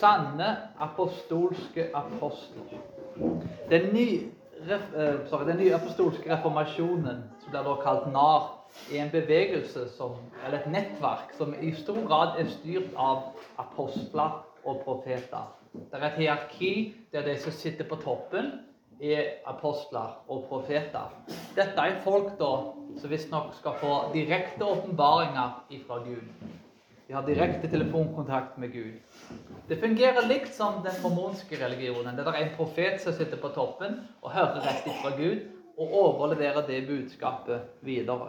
sanne apostolske apostler. Den nye, eh, sorry, den nye apostolske reformasjonen, som blir da kalt NAR, er en bevegelse som, eller et nettverk som i stor grad er styrt av apostler og profeter. Det er et hierarki der de som sitter på toppen, er apostler og profeter. Dette er folk da, som visstnok skal få direkte åpenbaringer fra Gud. De har direkte telefonkontakt med Gud. Det fungerer likt som den mormonske religionen. Det er en profet som sitter på toppen og hører rett fra Gud og overleverer det budskapet videre.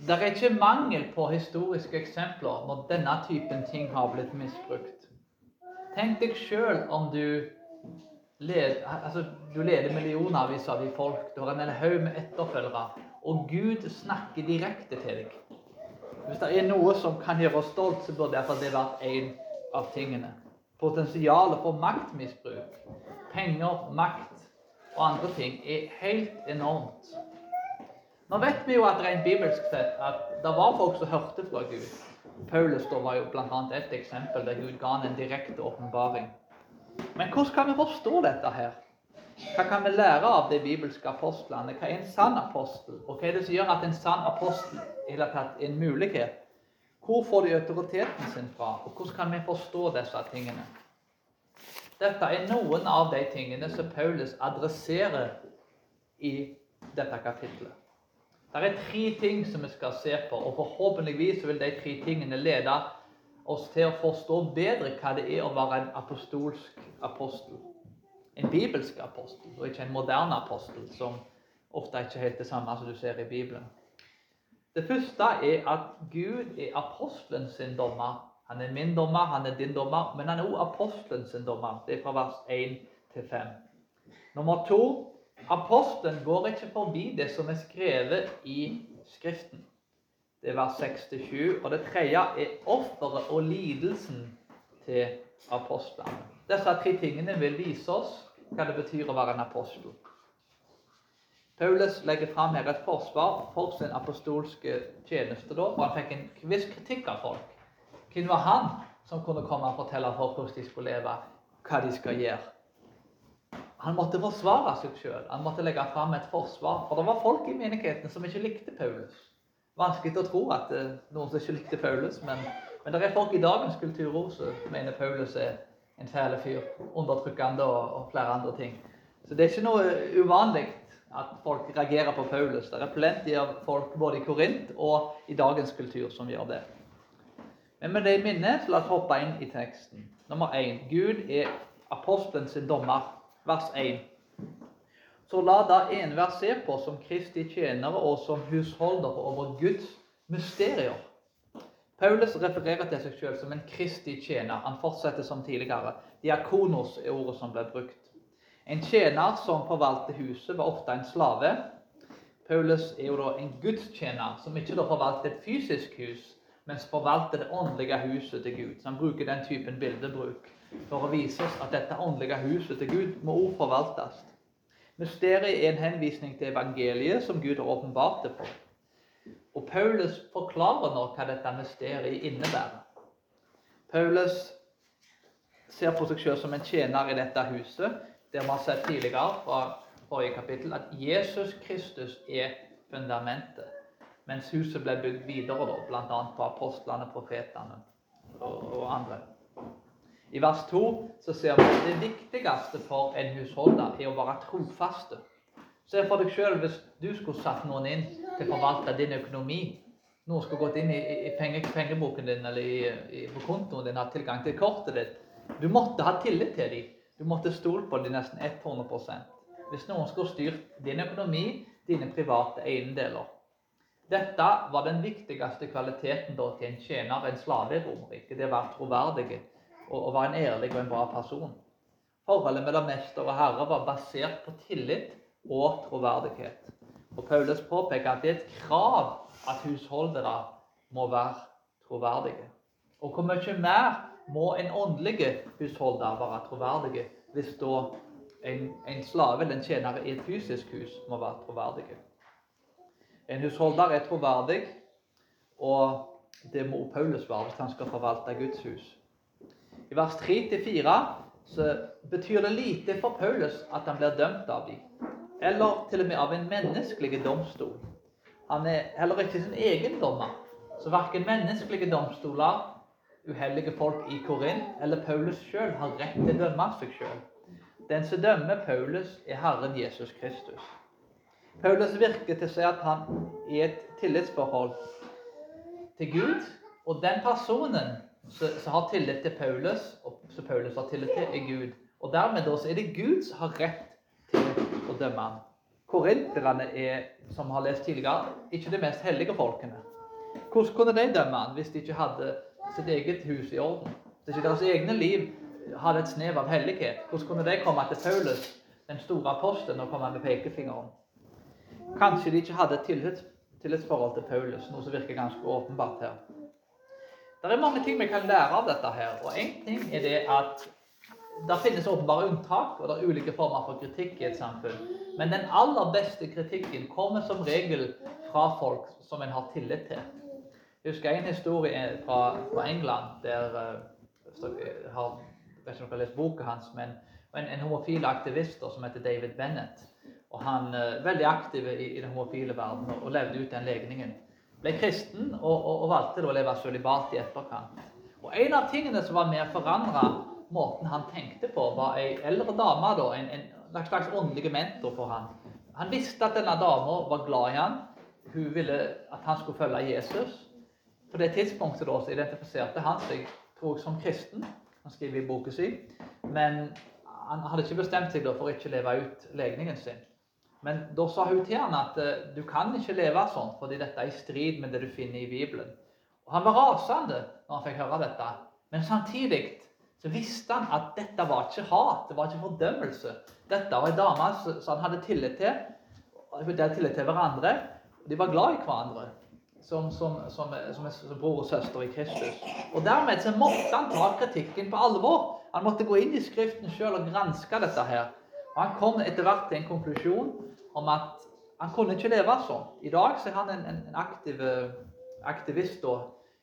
Det er ikke mangel på historiske eksempler når denne typen ting har blitt misbrukt. Tenk deg sjøl om du led, altså, du leder millionervis av folk. Du har en haug med etterfølgere. Og Gud snakker direkte til deg. Hvis det er noe som kan gjøre oss stolt, så burde derfor det vært en av tingene. Potensialet for maktmisbruk, penger, makt og andre ting er helt enormt. Nå vet vi jo at rent bibelsk sett at det var folk som hørte fra Gud. Paulus da var jo bl.a. et eksempel der Gud ga han en direkte åpenbaring. Men hvordan kan vi forstå dette her? Hva kan vi lære av de bibelske apostlene? Hva er en sann apostel? Og hva er det som gjør at en sann apostel er en mulighet? Hvor får de autoriteten sin fra? Og hvordan kan vi forstå disse tingene? Dette er noen av de tingene som Paulus adresserer i dette kapitlet. Det er tre ting som vi skal se på, og forhåpentligvis vil de tre tingene lede oss til å forstå bedre hva det er å være en apostolsk apostel. En bibelsk apostel, og ikke en moderne apostel, som ofte ikke er helt det samme som du ser i Bibelen. Det første er at Gud er apostelen sin dommer. Han er min dommer, han er din dommer, men han er også apostelen sin dommer. Det er fra vers 1 til 5. Nummer to apostelen går ikke forbi det som er skrevet i Skriften. Det er vers 6-7. Og det tredje er offeret og lidelsen til apostlene. Disse tre tingene vil vise oss hva det betyr å være en apostel. Paulus legger fram her et forsvar for sin apostolske tjeneste. da, og Han fikk en viss kritikk av folk. Hvem var han som kunne komme og fortelle folk hvordan de skulle leve, hva de skal gjøre? Han måtte forsvare seg sjøl. Han måtte legge fram et forsvar. For det var folk i menigheten som ikke likte Paulus vanskelig å tro at er noen som ikke likte Paulus, men, men det er folk i dagens kultur som mener Paulus er en fæl fyr, undertrykkende og, og, flere andre ting. Så det er ikke noe uvanlig at folk reagerer på Paulus. Det er plenty av folk både i Korint og i dagens kultur som gjør det. Men med det i minne, så la oss hoppe inn i teksten. Nummer én. Gud er apostelen sin dommer. Vers 1. Så la da enhver se på som Kristi tjenere og som husholdere over Guds mysterier. Paulus refererer til seg selv som en Kristi tjener. Han fortsetter som tidligere. Diakonos er ordet som ble brukt. En tjener som forvalter huset, var ofte en slave. Paulus er jo da en gudstjener som ikke da forvalter et fysisk hus, men som forvalter det åndelige huset til Gud. Så han bruker den typen bildebruk for å vise oss at dette åndelige huset til Gud må også forvaltes. Mysteriet er en henvisning til evangeliet som Gud har åpenbart det for. Og Paulus forklarer nå hva dette mysteriet innebærer. Paulus ser på seg selv som en tjener i dette huset, der vi har sett tidligere fra forrige kapittel at Jesus Kristus er fundamentet. Mens huset ble bygd videre, bl.a. på apostlene, profetene og, andre. I vers 2 så ser vi at det viktigste for en husholder er å være trofaste. Se for deg sjøl hvis du skulle satt noen inn til å forvalte din økonomi. Noen skulle gått inn i, i penge, pengeboken din eller i, i, på kontoen din, hatt tilgang til kortet ditt. Du måtte ha tillit til dem. Du måtte stole på dem nesten 100% Hvis noen skulle styrt din økonomi, dine private eiendeler. Dette var den viktigste kvaliteten da, til en tjener, en slave i Romerriket. Det å være troverdige og, og var en ærlig og en bra person. Forholdet mellom mester og herre var basert på tillit og troverdighet. Og Paulus påpeker at det er et krav at husholdere må være troverdige. Og hvor mye mer må en åndelig husholder være troverdige hvis da en, en slave eller en tjener i et fysisk hus må være troverdige. En husholder er troverdig, og det må Paulus være hvis han skal forvalte Guds hus. I vers 3-4 så betyr det lite for Paulus at han blir dømt av dem, eller til og med av en menneskelig domstol. Han er heller ikke sin egen dommer, så verken menneskelige domstoler, uheldige folk i Korint eller Paulus sjøl har rett til å dømme seg sjøl. Den som dømmer Paulus, er Herren Jesus Kristus. Paulus virker til å si at han er i et tillitsforhold til Gud, og den personen som har tillit til Paulus, og som Paulus har tillit til, er Gud. Og dermed er det Gud som har rett å ham. Korinterne er, som har lest tidligere, ikke de mest hellige folkene. Hvordan kunne de dømme han hvis de ikke hadde sitt eget hus i orden? Hvis ikke deres egne liv hadde et snev av hellighet? Hvordan kunne de komme til Paulus, den store apostelen, og komme med pekefingeren? Kanskje de ikke hadde et tillitsforhold til Paulus, noe som virker ganske åpenbart her. Det er mange ting vi kan lære av dette her. og Én ting er det at det finnes åpenbare unntak, og det er ulike former for kritikk i et samfunn. Men den aller beste kritikken kommer som regel fra folk som en har tillit til. Jeg husker en historie fra, fra England der uh, jeg har, vet ikke om dere har lest boka hans, men en, en homofil aktivist som heter David Bennett. Og Han er veldig aktiv i, i den homofile verden og, og levde ut den legningen. Ble kristen og, og, og valgte å leve sølibat i etterkant. Og En av tingene som var med å forandre måten han tenkte på, var ei eldre dame, da, en, en slags åndelig mentor for han. Han visste at denne dama var glad i han. Hun ville at han skulle følge Jesus. På det tidspunktet da, så identifiserte han seg tror jeg, som kristen. Han skriver i boka si. Men han hadde ikke bestemt seg da for ikke å leve ut legningen sin. Men da sa hun til han at uh, du kan ikke leve sånn, fordi dette er i strid med det du finner i Bibelen. Og Han var rasende når han fikk høre dette. Men samtidig så visste han at dette var ikke hat, det var ikke fordømmelse. Dette var ei dame som han hadde tillit til. De hadde tillit til hverandre. De var glad i hverandre som, som, som, som, bror og søster i Kristus. Og Dermed så måtte han ta kritikken på alvor. Han måtte gå inn i Skriften sjøl og granske dette her. Og Han kom etter hvert til en konklusjon om at han kunne ikke leve sånn. I dag så er han en, en aktiv aktivist, da,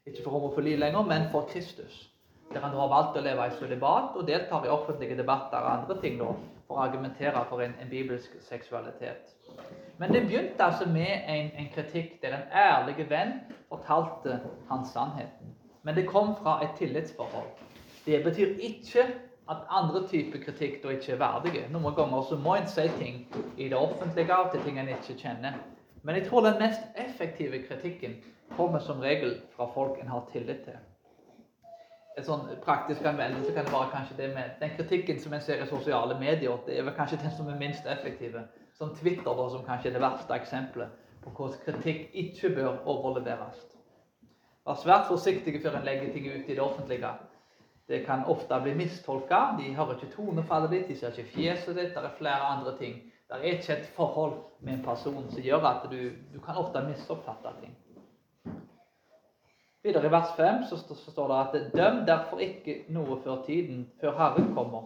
ikke for homofili lenger, men for Kristus der han har valgt å leve i sølibat og deltar i offentlige debatter og andre ting da, for å argumentere for en, en bibelsk seksualitet. Men det begynte altså med en, en, kritikk der en ærlig venn fortalte hans sannheten. Men det kom fra et tillitsforhold. Det betyr ikke at andre typer kritikk da ikke er verdige. Noen ganger så må en si ting i det offentlige av til ting en ikke kjenner. Men jeg tror den mest effektive kritikken kommer som regel fra folk en har tillit til en sånn praktisk anvendelse kan det være kanskje det med den kritikken som en ser i sosiale medier. Det er vel kanskje den som er minst effektive. Som Twitter, da, som kanskje er det verste eksempelet på hvordan kritikk ikke bør overleveres. Vær svært forsiktige før en legger ting ut i det offentlige. Det kan ofte bli mistolka. De hører ikke tonefallet ditt, de ser ikke fjeset ditt. Det er flere andre ting. Det er ikke et forhold med en person som gjør at du, du kan ofte misoppfatte ting. Videre i vers 5 så står det at døm derfor ikke noe før tiden, før Herren kommer.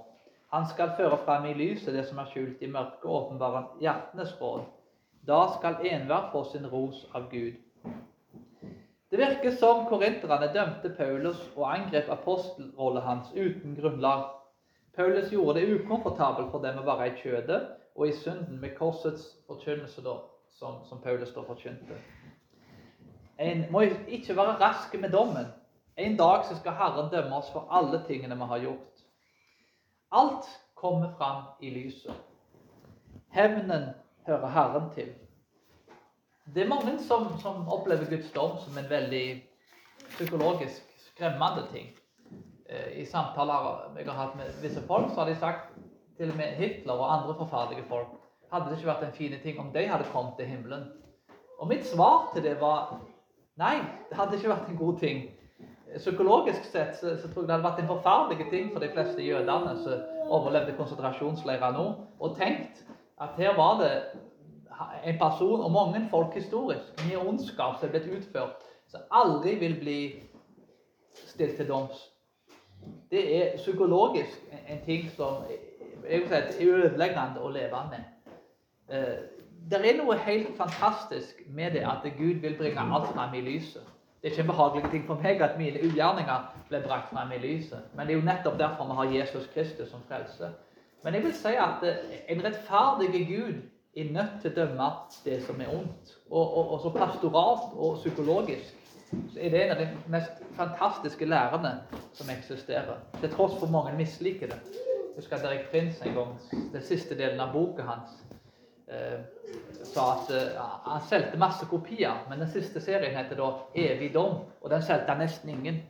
Han skal føre frem i lyset det som er skjult i mørket, åpenbare hjertenes råd. Da skal enhver få sin ros av Gud. Det virker som korinterne dømte Paulus og angrep apostelrollen hans uten grunnlag. Paulus gjorde det ukomfortabelt for dem å være i kjødet og i synden med korsets forkynnelse, som, som Paulus da forkynte. En må ikke være rask med dommen. En dag så skal Herren dømme oss for alle tingene vi har gjort. Alt kommer fram i lyset. Hevnen hører Herren til. Det er mange som, som opplever Guds dom som en veldig psykologisk skremmende ting. Eh, I samtaler jeg har hatt med visse folk, så har de sagt til og med Hitler og andre forferdelige folk hadde det ikke vært en fin ting om de hadde kommet til himmelen. Og mitt svar til det var Nei, det hadde ikke vært en god ting. Psykologisk sett så, så tror jeg det hadde vært en forferdelig ting for de fleste jødene som overlevde konsentrasjonsleirer nå, og tenkt at her var det en person, og mange folk historisk, mye ondskap som er blitt utført, som aldri vil bli stilt til doms. Det er psykologisk en ting som jeg vil si, er ødeleggende å leve med. Det er noe helt fantastisk med det at Gud vil bringe alt fram i lyset. Det er ikke en behagelig ting for meg at mine ugjerninger blir brakt frem i lyset. Men det er jo nettopp derfor vi har Jesus Kristus som frelse. Men jeg vil si at eh, en rettferdig Gud er nødt til å dømme det som er ondt. Og, og, og så pastoralt og psykologisk så er det en av de mest fantastiske lærerne som eksisterer. Til tross for mange misliker det. Jeg husker Derek Prince en gang, den siste delen av boka hans, sa at eh, han solgte masse kopier, men den siste serien heter da 'Evig dom', og den solgte han nesten ingen.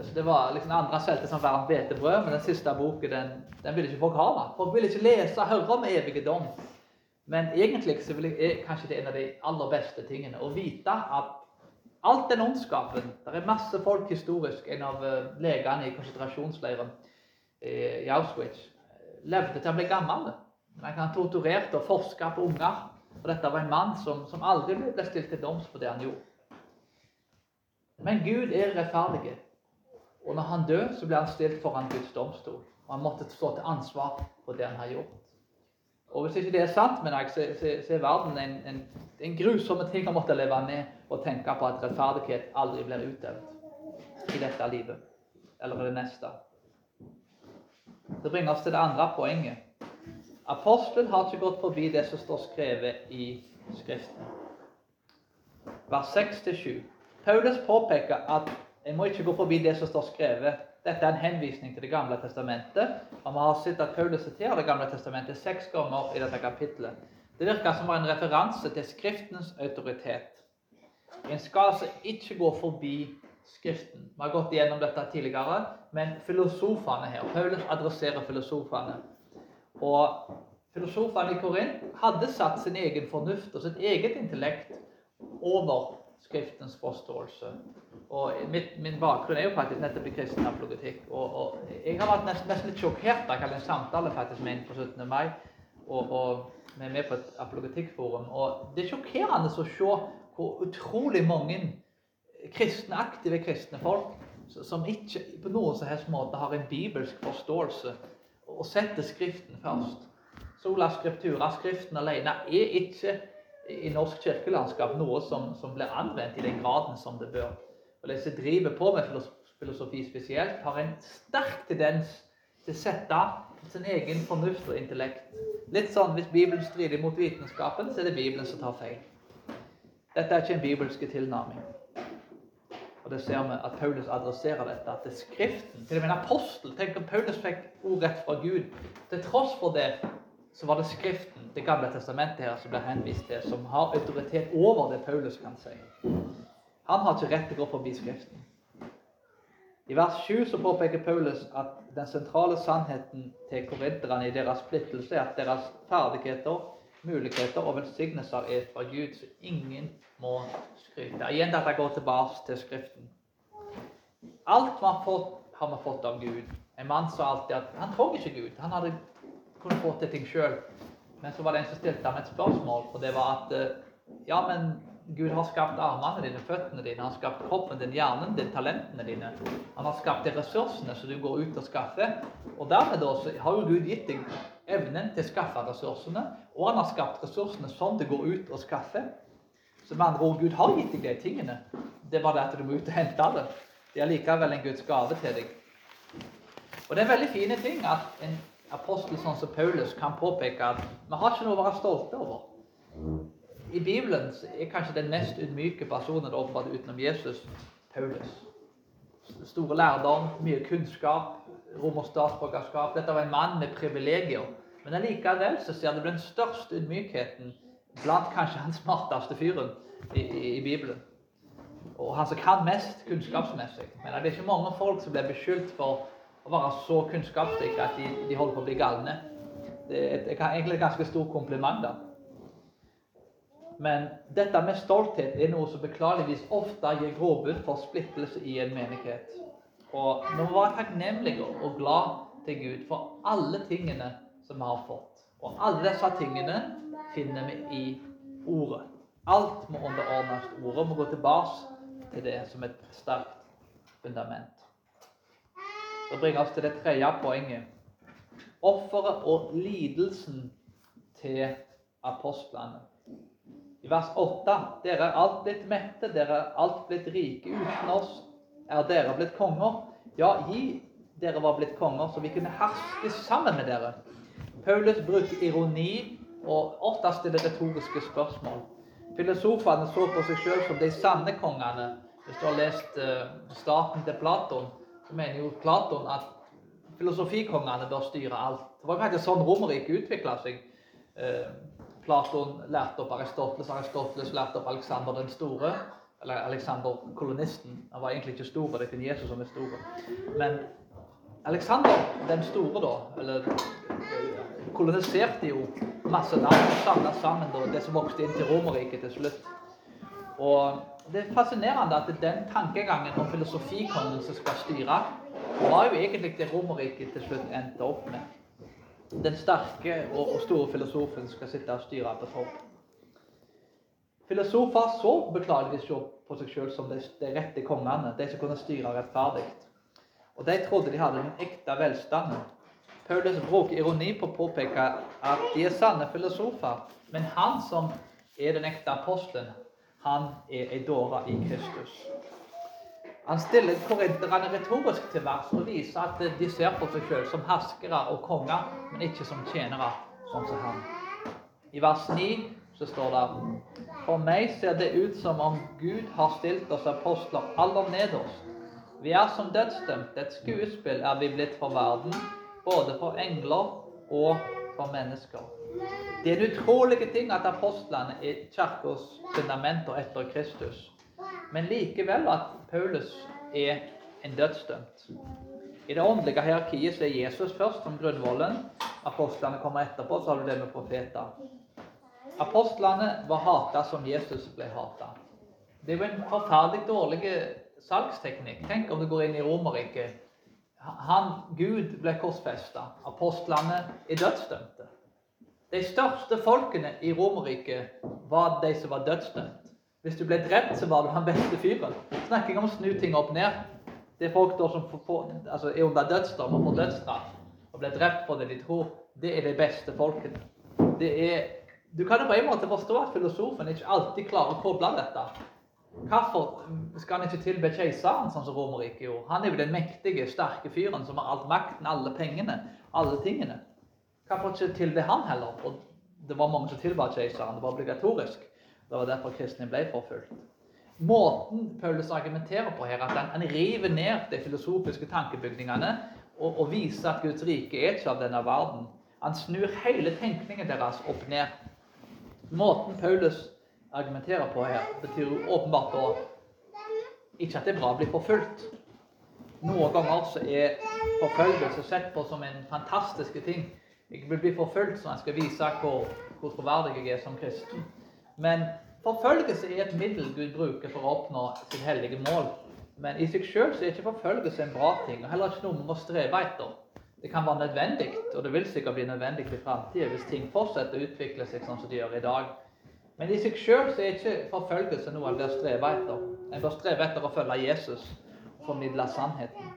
Så det var liksom andre solgte som varmt hvetebrød, men den siste boken den, den ville ikke folk ha. Folk ville ikke lese og høre om evig dom. Men egentlig så er kanskje det en av de aller beste tingene å vite at alt den ondskapen Det er masse folk historisk. En av eh, legene i konsentrasjonsleiren i Auschwitz levde til han ble gammel. Han torturerte og forska på unger. Og dette var en mann som, som aldri ble stilt til doms for det han gjorde. Men Gud er rettferdig. Og når han dør, så blir han stilt foran Guds domstol. Og han måtte stå til ansvar for det han har gjort. Og hvis ikke det er sant men jeg, så, så, så, er verden en, en, en grusom ting å måtte leve med og tenke på at rettferdighet aldri blir utøvd i dette livet eller i det neste. Det bringer oss til det andre poenget. Apostelen har ikke gått forbi det som står skrevet i Skriften. Vers 6-7. Paulus påpeker at en må ikke gå forbi det som står skrevet. Dette er en henvisning til Det gamle testamentet. Og vi har sett at Paulus siterer Det gamle testamentet seks ganger i dette kapitlet. Det virker som en referanse til Skriftens autoritet. En skal altså ikke gå forbi Skriften. Vi har gått igjennom dette tidligere, men filosofene her Paulus adresserer filosofene. Og filosofene i Korint hadde satt sin egen fornuft og sitt eget intellekt over Skriftens forståelse. Og mitt, Min bakgrunn er jo faktisk nettopp i kristen apologetikk. Og, og, jeg har vært nesten, nesten litt sjokkert hadde en samtale faktisk med en på 17. mai. Og, og vi er med på et apologetikkforum. Og det er sjokkerende å se hvor utrolig mange kristne, aktive kristne folk som ikke på noen som helst måte har en bibelsk forståelse og setter Skriften først. Sola scriptura, Skriften alene, er ikke i norsk kirkelandskap noe som, som blir anvendt i den graden som det bør. Og De som driver på med filosofi spesielt, har en sterk tendens til å sette sin egen fornuft og intellekt. Litt sånn hvis Bibelen strider mot vitenskapen, så er det Bibelen som tar feil. Dette er ikke en bibelske tilnærming. Og det ser vi at Paulus adresserer dette. til Skriften, til og med en apostel Tenk om Paulus fikk ord rett fra Gud. Til tross for det så var det Skriften, Det gamle testamentet, her som ble henvist til, som har autoritet over det Paulus kan si. Han har ikke rett til å gå forbi Skriften. I vers 7 så påpeker Paulus at den sentrale sannheten til korinterne i deres splittelse er at deres ferdigheter, muligheter og velsignelser er fra Gud, så ingen må skryte. Igjen dette går tilbake til Skriften. Alt vi har fått, har vi fått av Gud. En mann sa alltid at han trengte ikke Gud. Han hadde kunnet få til ting sjøl. Men så var det en som stilte ham et spørsmål, og det var at ja, men Gud har skapt armene dine, føttene dine, han har skapt kroppen din, hjernen din, talentene dine. Han har skapt de ressursene som du går ut og skaffer. Og dermed da, har jo Gud gitt deg evnen til å skaffe ressursene, og han har skapt ressursene sånn det går ut og skaffe. Så med andre ord, Gud har gitt deg de tingene. Det er bare det at du må ut og hente det. Det er likevel en Guds gave til deg. Og det er en veldig fine ting at en apostel sånn som Paulus kan påpeke at vi har ikke noe å være stolte over i Bibelen er kanskje den mest ydmyke personen åpenbart utenom Jesus Paulus. Store lærdom, mye kunnskap, rom- og statsborgerskap. Dette var en mann med privilegier. Men allikevel så ser du den største ydmykheten blant kanskje han smarteste fyren i, i, i, Bibelen. Og han som kan mest kunnskapsmessig. Men det er ikke mange folk som blir beskyldt for å være så kunnskapsrike at de, de holder på å bli galne. Det er egentlig et ganske stort kompliment. da. Men dette med stolthet er noe som beklageligvis ofte gir grobunn for splittelse i en menighet. Og vi må være takknemlige og glad til Gud for alle tingene som vi har fått. Og alle disse tingene finner vi i Ordet. Alt må underordnes Ordet. Vi må gå tilbake til det som et sterkt fundament. Det bringer oss til det tredje poenget. Offeret og lidelsen til apostlene. I vers 8.: Dere er alt blitt mette, dere er alt blitt rike uten oss. Er dere blitt konger? Ja, gi dere var blitt konger, så vi kunne herske sammen med dere. Paulus bruker ironi og ofte stiller retoriske spørsmål. Filosofene så på seg selv som de sanne kongene. Hvis du har lest uh, starten til Platon, så mener jo Platon at filosofikongene bør styre alt. Det var kanskje sånn Romerriket utvikla seg. Uh, Platon lærte opp Aristoteles, Aristoteles lærte opp Alexander den store. Eller Alexander kolonisten. Han var egentlig ikke stor, det er kun Jesus som er stor. Men Alexander den store, da, eller koloniserte jo masse land og sammen da, det som vokste inn til Romerriket til slutt. Og Det er fascinerende at den tankegangen om filosofikongen som skal styre, var jo egentlig det Romerriket til slutt endte opp med. Den sterke og, store filosofen skal sitte og styre topp. Filosofer så beklageligvis på seg selv som de, de rette kongene, de som kunne styre rettferdig. Og de trodde de hadde den ekte velstanden. Paulus bruker ironi på å påpeke at de er sanne filosofer, men han som er den ekte apostelen, han er ei dåre i Kristus. Han stiller korinterne retorisk til vers og viser at de ser på seg selv som herskere og konger, men ikke som tjenere, sånn som han. I vers 9 så står det For meg ser det ut som om Gud har stilt oss apostler aller nederst. Vi er som dødsdømt. Et skuespill er vi blitt for verden, både for engler og for mennesker. Det er en utrolig ting at apostlene er kirkas fundamenter etter Kristus. Men likevel at Paulus er en dødsdømt. I det åndelige hierarkiet så er Jesus først som grunnvollen. Apostlene kommer etterpå, så har du det med profeter. Apostlene var hata som Jesus ble hata. Det er jo en forferdelig dårlig salgsteknikk. Tenk om du går inn i Romerriket han, Gud ble korsfesta. Apostlene er dødsdømte. De største folkene i Romerriket var de som var dødsdømt. Hvis du ble drept, så var du den beste fyren. Snakker ikke om å snu ting opp ned. Det er folk da som får, altså er under dødsdom og får dødsstraff og blir drept for det de tror. Det er de beste folkene. Det er, du kan jo på en måte forstå at filosofen ikke alltid klarer å koble dette. Hvorfor skal han ikke tilbe keiseren, sånn som Romerriket gjorde? Han er jo den mektige, sterke fyren som har all makten, alle pengene, alle tingene. Hvorfor ikke tilbe han heller? Og det var mange som tilba keiseren. Det var obligatorisk. Det var derfor kristne ble forfulgt. Måten Paulus argumenterer på her, at han, han river ned de filosofiske tankebygningene og, og, viser at Guds rike er ikke av denne verden. Han snur hele tenkningen deres opp ned. Måten Paulus argumenterer på her, betyr jo åpenbart da ikke at det er bra å bli forfulgt. Noen ganger så er forfølgelse sett på som en fantastisk ting. Jeg vil bli forfulgt så jeg skal vise hvor, hvor troverdig jeg er som kristen. Men forfølgelse er et middel Gud bruker for å oppnå sitt hellige mål. Men i seg sjøl er ikke forfølgelse en bra ting, og heller ikke noe vi må streve etter. Det kan være nødvendig, og det vil sikkert bli nødvendig i framtida hvis ting fortsetter å utvikle seg sånn som de gjør i dag. Men i seg sjøl er ikke forfølgelse noe en bør streve etter. En bør streve etter å følge Jesus og formidle sannheten.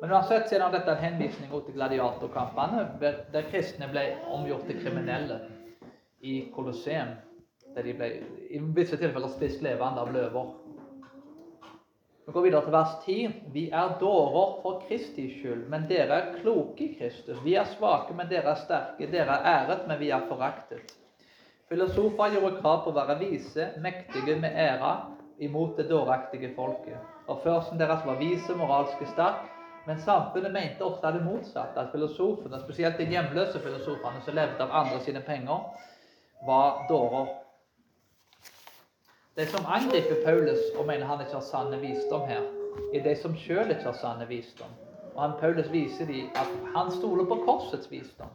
Men uansett så er dette en henvisning til gladiatorkampene, der kristne ble omgjort til kriminelle i Colosseum. Der de ble i visse tilfeller spist levende av løver. Vi går videre til vers 10. Vi er dårer for Kristi skyld, men dere er kloke i Kristus. Vi er svake, men dere er sterke. Dere er æret, men vi er foraktet. Filosofer gjorde krav på å være vise, mektige med æra imot det dåraktige folket. Og Førsten deres var vise, moralske sterk, men samfunnet mente ofte det motsatte. At filosofene, spesielt de hjemløse filosofene som levde av andre sine penger, var dårer. De som angriper Paulus og mener han ikke har sanne visdom her, er de som sjøl ikke har sanne visdom. Og han, Paulus viser dem at han stoler på korsets visdom.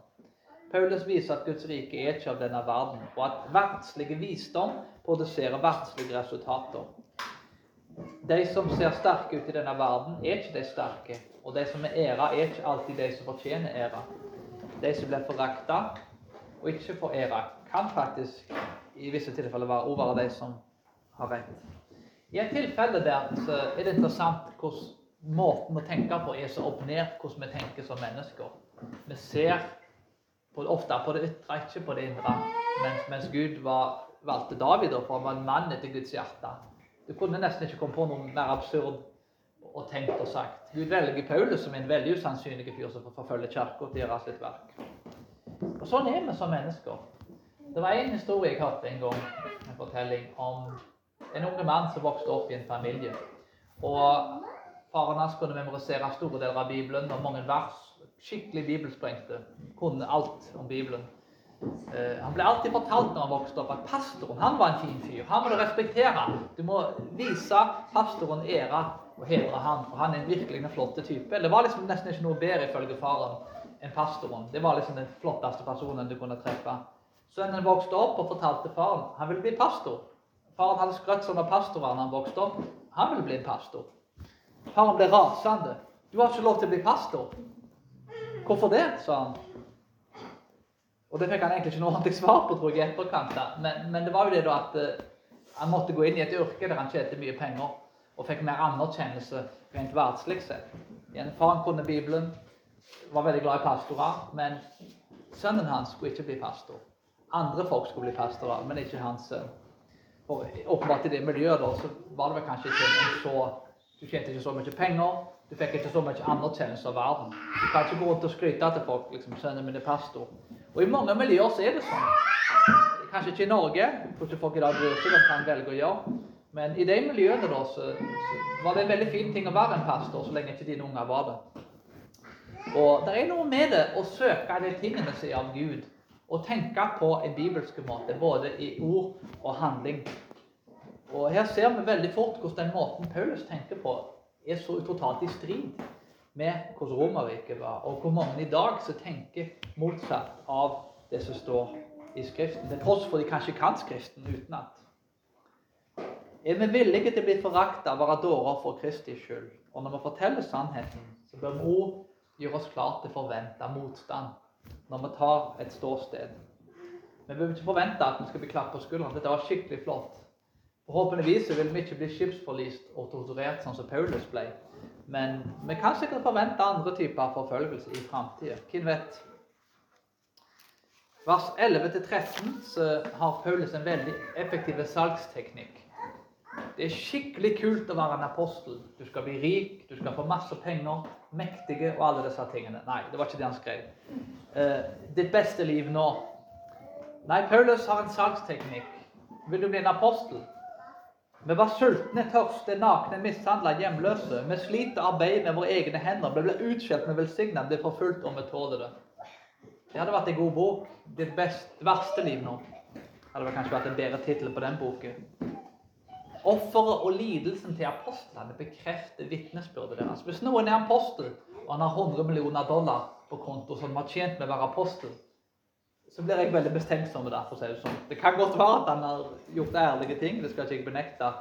Paulus viser at Guds rike er ikke av denne verden, og at verdslige visdom produserer verdslige resultater. De som ser sterke ut i denne verden, er ikke de sterke. Og de som er æra, er ikke alltid de som fortjener æra. De som blir forakta og ikke får æra, kan faktisk i visse tilfeller være over de som har rett. I et tilfelle der er det interessant hvordan måten å tenke på er så opp ned hvordan vi tenker som mennesker. Vi ser ofte på det ytre, ikke på det indre. Mens, mens Gud var valgte David, da, for han var en mann etter Guds hjerte. Du kunne nesten ikke komme på noe mer absurd og tenkt og sagt. Gud velger Paulus som en veldig usannsynlig fyr som får forfølge kirka til å gjøre sitt verk. Og Sånn er vi som mennesker. Det var en historie jeg hørte en gang, en fortelling om en ung mann som vokste opp i en familie. Og Faren hans kunne memorisere store deler av Bibelen og mange vers. Skikkelig bibelsprengte. Kunne alt om Bibelen. Eh, han ble alltid fortalt når han vokste opp, at pastoren han var en fin fyr. Han må du respektere. Du må vise pastoren ære og hedre han, for han er virkelig en flott type. Det var liksom nesten ikke noe bedre ifølge faren enn pastoren. Det var liksom den flotteste personen du kunne treffe. Sønnen vokste opp og fortalte faren han ville bli pastor. Faren hadde skrøtt sånn av da han vokste opp. Han ville bli en pastor. Faren ble rasende. 'Du har ikke lov til å bli pastor.' 'Hvorfor det?' sa han. Og det fikk han egentlig ikke noe ordentlig svar på, tror jeg, i etterkant. Men, men, det var jo det da at uh, han måtte gå inn i et yrke der han tjente mye penger, og fikk mer anerkjennelse rent verdslig sett. Faren kunne Bibelen, var veldig glad i pastorer, men sønnen hans skulle ikke bli pastor. Andre folk skulle bli pastorer, men ikke hans sønn. For åpenbart i det miljøet da, så var det vel kanskje ikke en så Du tjente ikke så mye penger. Du fikk ikke så mye anerkjennelse av verden. Du kan ikke gå rundt og skryte til folk liksom, sende min er pastor'. Og i mange miljøer så er det sånn. Kanskje ikke i Norge, for folk i dag bryr seg om hva en velger å gjøre. Men i de miljøene da, så, så, var det en veldig fin ting å være en pastor, så lenge ikke dine unger var det. Og det er noe med det å søke de tingene som er av Gud, og tenke på en bibelsk måte, både i ord og handling. Og Her ser vi veldig fort hvordan den måten Paulus tenker på, er så totalt i strid med hvordan Romerriket var, og hvor mange i dag som tenker motsatt av det som står i Skriften, til tross for de kanskje kan Skriften utenat. Er vi villige til å bli forakta og være dårer for Kristi skyld? Og når vi forteller sannheten, så bør vi gjøre oss klart til å forvente motstand når vi tar et ståsted. Vi bør ikke forvente at vi skal bli klappet på skulderen. Dette var skikkelig flott. Forhåpentligvis vil vi ikke bli skipsforlist og torturert sånn som Paulus ble. Men vi kan sikkert forvente andre typer forfølgelse i framtida. Hvem vet? Vers 11-13 så har Paulus en veldig effektiv salgsteknikk. Det er skikkelig kult å være en apostel. Du skal bli rik, du skal få masse penger, mektige og alle disse tingene. Nei, det var ikke det han skrev. Uh, ditt beste liv nå. Nei, Paulus har en salgsteknikk. Vil du bli en apostel? Vi var sultne, tørste, nakne, mishandla, hjemløse. Vi sliter arbeid med våre egne hender. Vi blir utskjelt, vi velsigna, blir forfulgt, og vi tåler det. Det hadde vært en god bok. Ditt best, verste liv nå. Det hadde kanskje vært en bedre tittel på den boken. Offeret og lidelsen til apostlene bekrefter vitnesbyrdet deres. Hvis noen er apostel, og han har 100 millioner dollar på konto som har tjent med å være apostel, så blir jeg veldig bestenksom med det. for å si Det sånn. Det kan godt være at han har gjort ærlige ting, det skal ikke jeg benekte.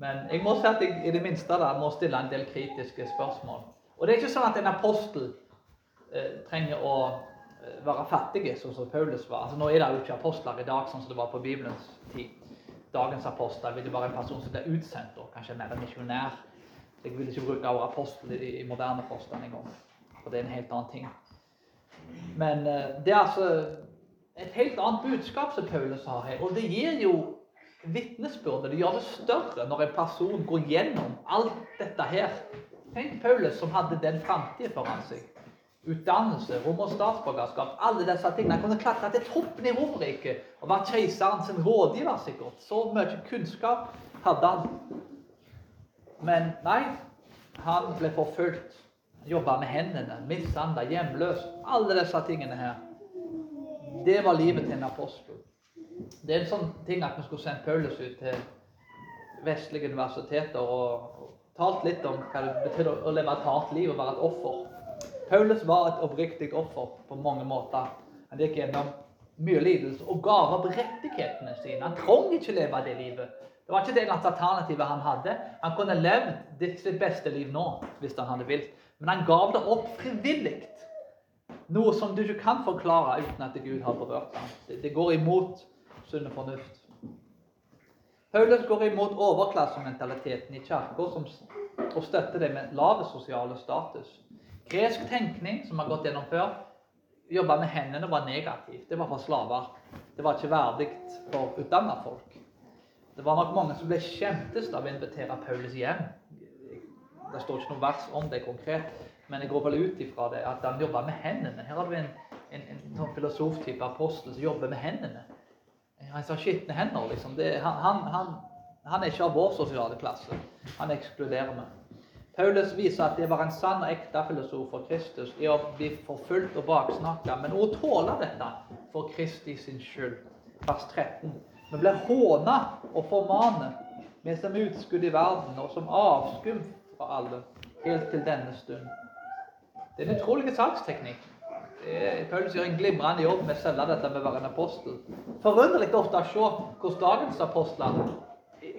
Men jeg må si at jeg i det minste da, må stille en del kritiske spørsmål. Og det er ikke sånn at en apostel eh, trenger å eh, være fattig, sånn som Paulus var. Altså, nå er det jo ikke apostler i dag, sånn som det var på Bibelens tid. Dagens apostel vil jo være en person som blir utsendt, og kanskje mer en misjonær. Jeg vil ikke bruke ordet apostel i, i moderne forstand engang, for det er en helt annen ting. Men eh, det er altså et helt annet budskap som Paulus har her. Og det gir jo vitnesbyrdet. Det gjør det større når en person går gjennom alt dette her. Tenk Paulus som hadde den framtida foran seg. Utdannelse, rom- og statsborgerskap, alle disse tingene. Han kunne klatre til toppen i Romerriket og vært keiseren sin rådgiver, sikkert. Så mye kunnskap hadde han. Men nei, han ble forfulgt. Jobba med hendene, mishandla, hjemløs. Alle disse tingene her. Det var livet til en apostel. Det er en sånn ting at vi skulle sendt Paulus ut til vestlige universiteter og, talt litt om hva det betyr å leve et hardt liv og være et offer. Paulus var et oppriktig offer på mange måter. Han gikk gjennom mye lidelse og ga opp rettighetene sine. Han trengte ikke leve det livet. Det var ikke det alternativet han hadde. Han kunne levd sitt beste liv nå hvis han hadde vilt. Men han gav det opp frivillig. Noe som du ikke kan forklare uten at Gud har berørt ham. Det, går imot sunn fornuft. Paulus går imot overklassementaliteten i kirka og støtter det med lave sosiale status. Gresk tenkning, som har gått gjennom før, jobba med hendene, var negativt. Det var for slaver. det var ikke verdig for utdanna folk. Det var nok mange som ble skjemtes av å invitere Paulus hjem. Det står ikke noe vers om det konkret, men jeg går vel ut ifra det at han jobba med hendene. Her har du en, en, en sånn filosoftype apostel som jobber med hendene. Han har skitne hender, liksom. Det, han, han, han, er ikke av vår sosiale klasse. Han ekskluderer meg. Paulus viser at det var en sann og ekte filosof for Kristus i å bli forfulgt og baksnakka, men å tåle dette for Kristi sin skyld. Vers 13. Vi blir håna og formanet, vi som utskudd i verden og som avskum fra alle, helt til denne stund. Det er en utrolig saksteknikk. Paulus gjør en glimrende jobb med å selge dette med å være en apostel. Forunderlig ofte å se hvordan dagens apostler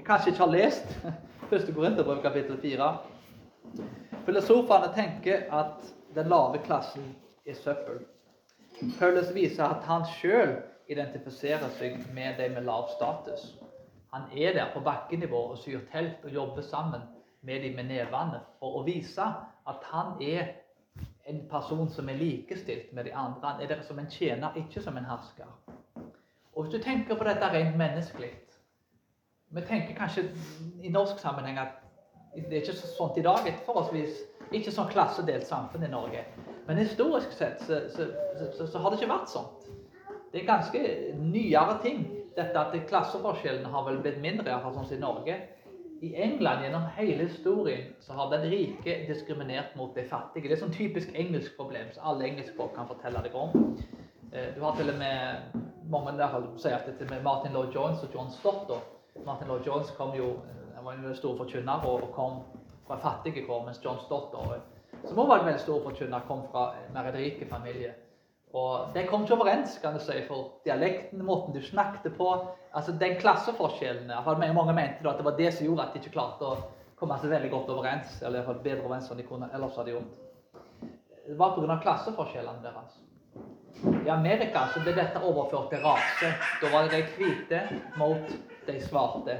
kanskje ikke har lest 1. Korinterbrev kapittel 4. Filosofene tenker at den lave klassen er søppel. Paulus viser at han sjøl identifiserer seg med de med lav status. Han er der på bakkenivå og syr telt og jobber sammen med de med nevene for å vise at han er en person som er likestilt med de andre. Han er der som en tjener, ikke som en hersker. Og Hvis du tenker på dette rent menneskelig Vi tenker kanskje i norsk sammenheng at det er ikke sånn i dag. Et forholdsvis ikke sånn klassedelt samfunn i Norge. Men historisk sett så, så, så, så, har det ikke vært sånt. Det er ganske nyere ting. Dette at Klasseforskjellene har vel blitt mindre, iallfall sånn som i Norge. I England gjennom hele historien så har den rike diskriminert mot de fattige. Det er sånn typisk engelsk problem som alle engelskfolk kan fortelle deg om. Eh, du har til og med mange der sier at det med Martin Lloyd Jones og John Stott. Martin Lloyd Jones kom jo, han var en stor forkynner og kom fra fattige kår, mens John Stott, som også var en veldig stor forkynner, kom fra mer rik familie. Og det kom ikke overens kan du si, for dialekten, måten du snakket på altså Den klasseforskjellen Mange mente at det var det som gjorde at de ikke klarte å komme seg veldig godt overens. Eller i hvert fall bedre overens enn de kunne ellers hadde gjort. Det var pga. klasseforskjellene deres. I Amerika så ble dette overført til rase. Da var det de hvite mot de svarte.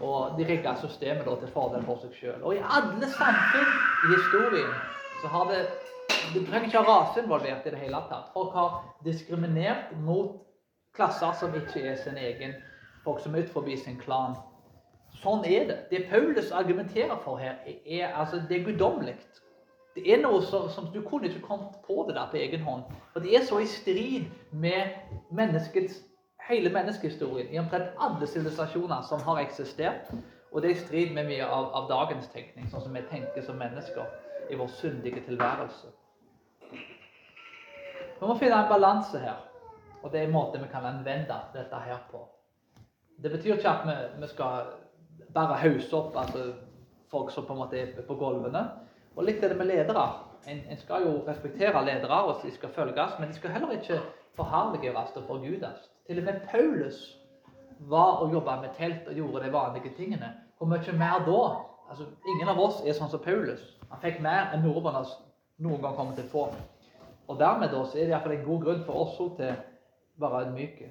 Og de rigga systemet da til fordel for seg sjøl. Og i alle samfunn i historien så har det du trenger ikke ha rase involvert i det hele tatt. Folk har diskriminert mot klasser som ikke er sin egen. Folk som er utenfor sin klan. Sånn er det. Det Paulus argumenterer for her, er, altså, det er guddommelig. Det er noe som, Du kunne ikke kommet på det der på egen hånd. For det er så i strid med menneskets, hele menneskehistorien i omtrent alle sivilisasjoner som har eksistert. Og det er i strid med mye av, av dagens tenkning, sånn som vi tenker som mennesker i vår syndige tilværelse. Vi må finne en balanse her, og det er en måte vi kan anvende dette her på. Det betyr ikke at vi, vi skal bare hause opp altså folk som på en måte er på gulvene. Og litt er det med ledere. En, en, skal jo respektere ledere, og de skal følges, men de skal heller ikke forherliges og forgudes. Til og med Paulus var og jobba med telt og gjorde de vanlige tingene. Hvor mye mer da? Altså, ingen av oss er sånn som Paulus. Han fikk mer enn noen noen gang kommer til å få. Og dermed da, så er det iallfall en god grunn for oss til å være ydmyke.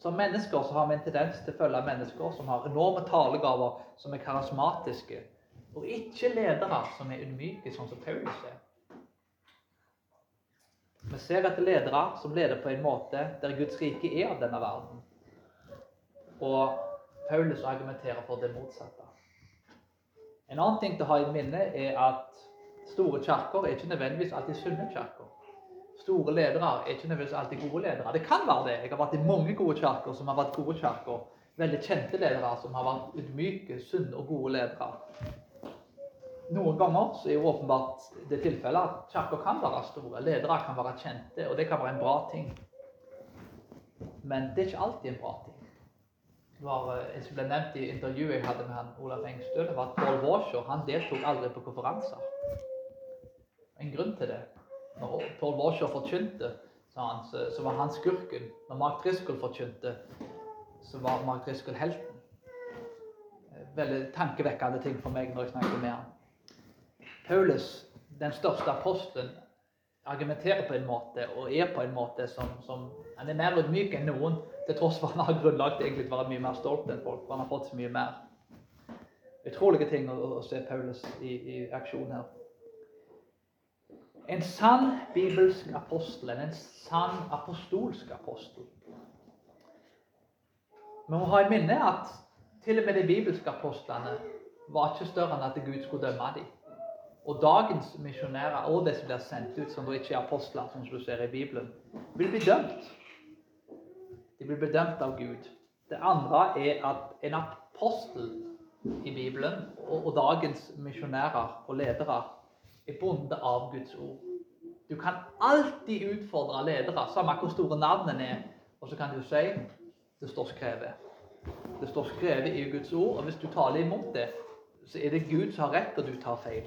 Som mennesker så har vi en tendens til å følge mennesker som har enorme talegaver, som er karismatiske, og ikke ledere som er ydmyke, sånn som Paulus er. Vi ser etter ledere som leder på en måte der Guds rike er av denne verden. Og Paulus argumenterer for det motsatte. En annen ting til å ha i minne er at store kirker er ikke nødvendigvis alltid sunne kirker store ledere er ikke nødvendigvis alltid gode ledere. Det kan være det. Jeg har vært i mange gode kirker som har vært gode kirker. Veldig kjente ledere som har vært ydmyke, sunne og gode ledere. Noen ganger så er jo åpenbart det tilfellet at kirker kan være store. Ledere kan være kjente, og det kan være en bra ting. Men det er ikke alltid en bra ting. Det var en som ble nevnt i intervjuet jeg hadde med han, Olaf Engstøl, var at Paul Washer han deltok aldri på konferanser. En grunn til det når Paul Warshaw forkynte, han, så, så, var han skurken. Når Mark Driscoll forkynte, så var Mark Driscoll helten. Veldig tankevekkende ting for meg når jeg snakker med han. Paulus, den største apostelen, argumenterer på en måte og er på en måte som, som Han er mer ydmyk enn noen, til tross for han har grunnlag til egentlig å være mye mer stolt enn folk. for Han har fått så mye mer. Utrolige ting å, å se Paulus i, i aksjon her. En sann bibelsk apostel, en sann apostolsk apostel, Vi må ha i minne at til og med de bibelske apostlene var ikke større enn at Gud skulle dømme dem. Og dagens misjonærer og de som blir sendt ut, som ikke er apostler, som du ser i Bibelen, vil bli dømt. De blir bedømt av Gud. Det andre er at en apostel i Bibelen og dagens misjonærer og ledere er bundet av Guds ord. Du kan alltid utfordre ledere, samme hvor store navnene er, og så kan du si det står skrevet. Det står skrevet i Guds ord, og hvis du taler imot det, så er det Gud som har rett, og du tar feil.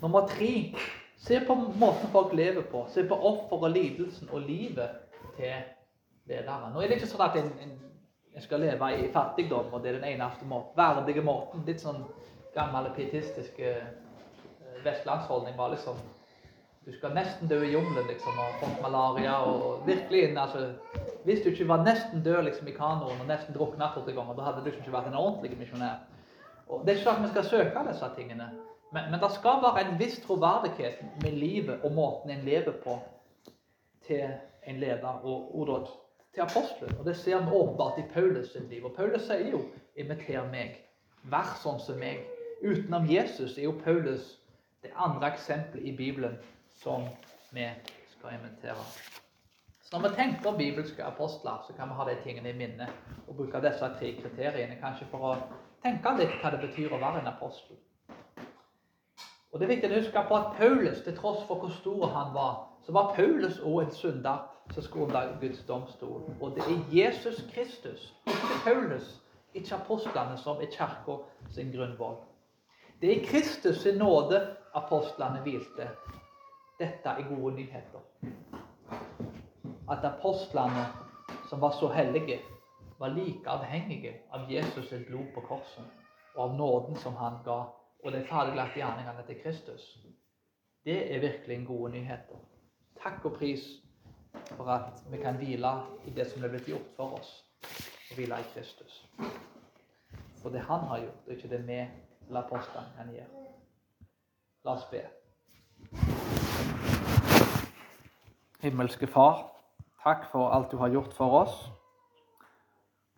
Nummer tre se på måten folk lever på. Se på offer og lidelsen og livet til ledere. Nå er det ikke sånn at en, en, en skal leve i fattigdom, og det er den eneste måten, verdige måten. Litt sånn gammel pietistisk vestlandsholdning var liksom Du skal nesten dø i jungelen liksom, og fått malaria og virkelig altså, Hvis du ikke var nesten død liksom, i kanoen og nesten drukna to ganger, da hadde du liksom ikke vært en ordentlig misjonær. Og Det er ikke sånn at vi skal søke disse tingene, men, men det skal være en viss troverdighet med livet og måten en lever på, til en leder og, og til apostelen. Og Det ser vi åpenbart i Paulus sitt liv. Og Paulus sier jo 'imiter meg'. Vær sånn som meg. Utenom Jesus er jo Paulus det andre eksempelet i Bibelen som vi skal inventere. Så Når vi tenker bibelske apostler, så kan vi ha de tingene i minne og bruke disse tre kriteriene kanskje for å tenke litt hva det betyr å være en apostel. Og Det er viktig å huske på at Paulus, til tross for hvor stor han var, så var Paulus òg en synder som skulle under Guds domstol. Og det er Jesus Kristus, ikke Paulus, ikke apostlene, som er kirka sin grunnvoll. Det er i Kristus sin nåde apostlene hvilte. Dette er gode nyheter. At apostlene, som var så hellige, var like avhengige av Jesus sitt blod på korset og av nåden som han ga, og de ferdiglagte gjerningene til Kristus. Det er virkelig en gode nyheter. Takk og pris for at vi kan hvile i det som er blitt gjort for oss, og hvile i Kristus. For det han har gjort, og ikke det vi eller apostlene kan gjøre. La oss be. Himmelske Far, takk for alt du har gjort for oss.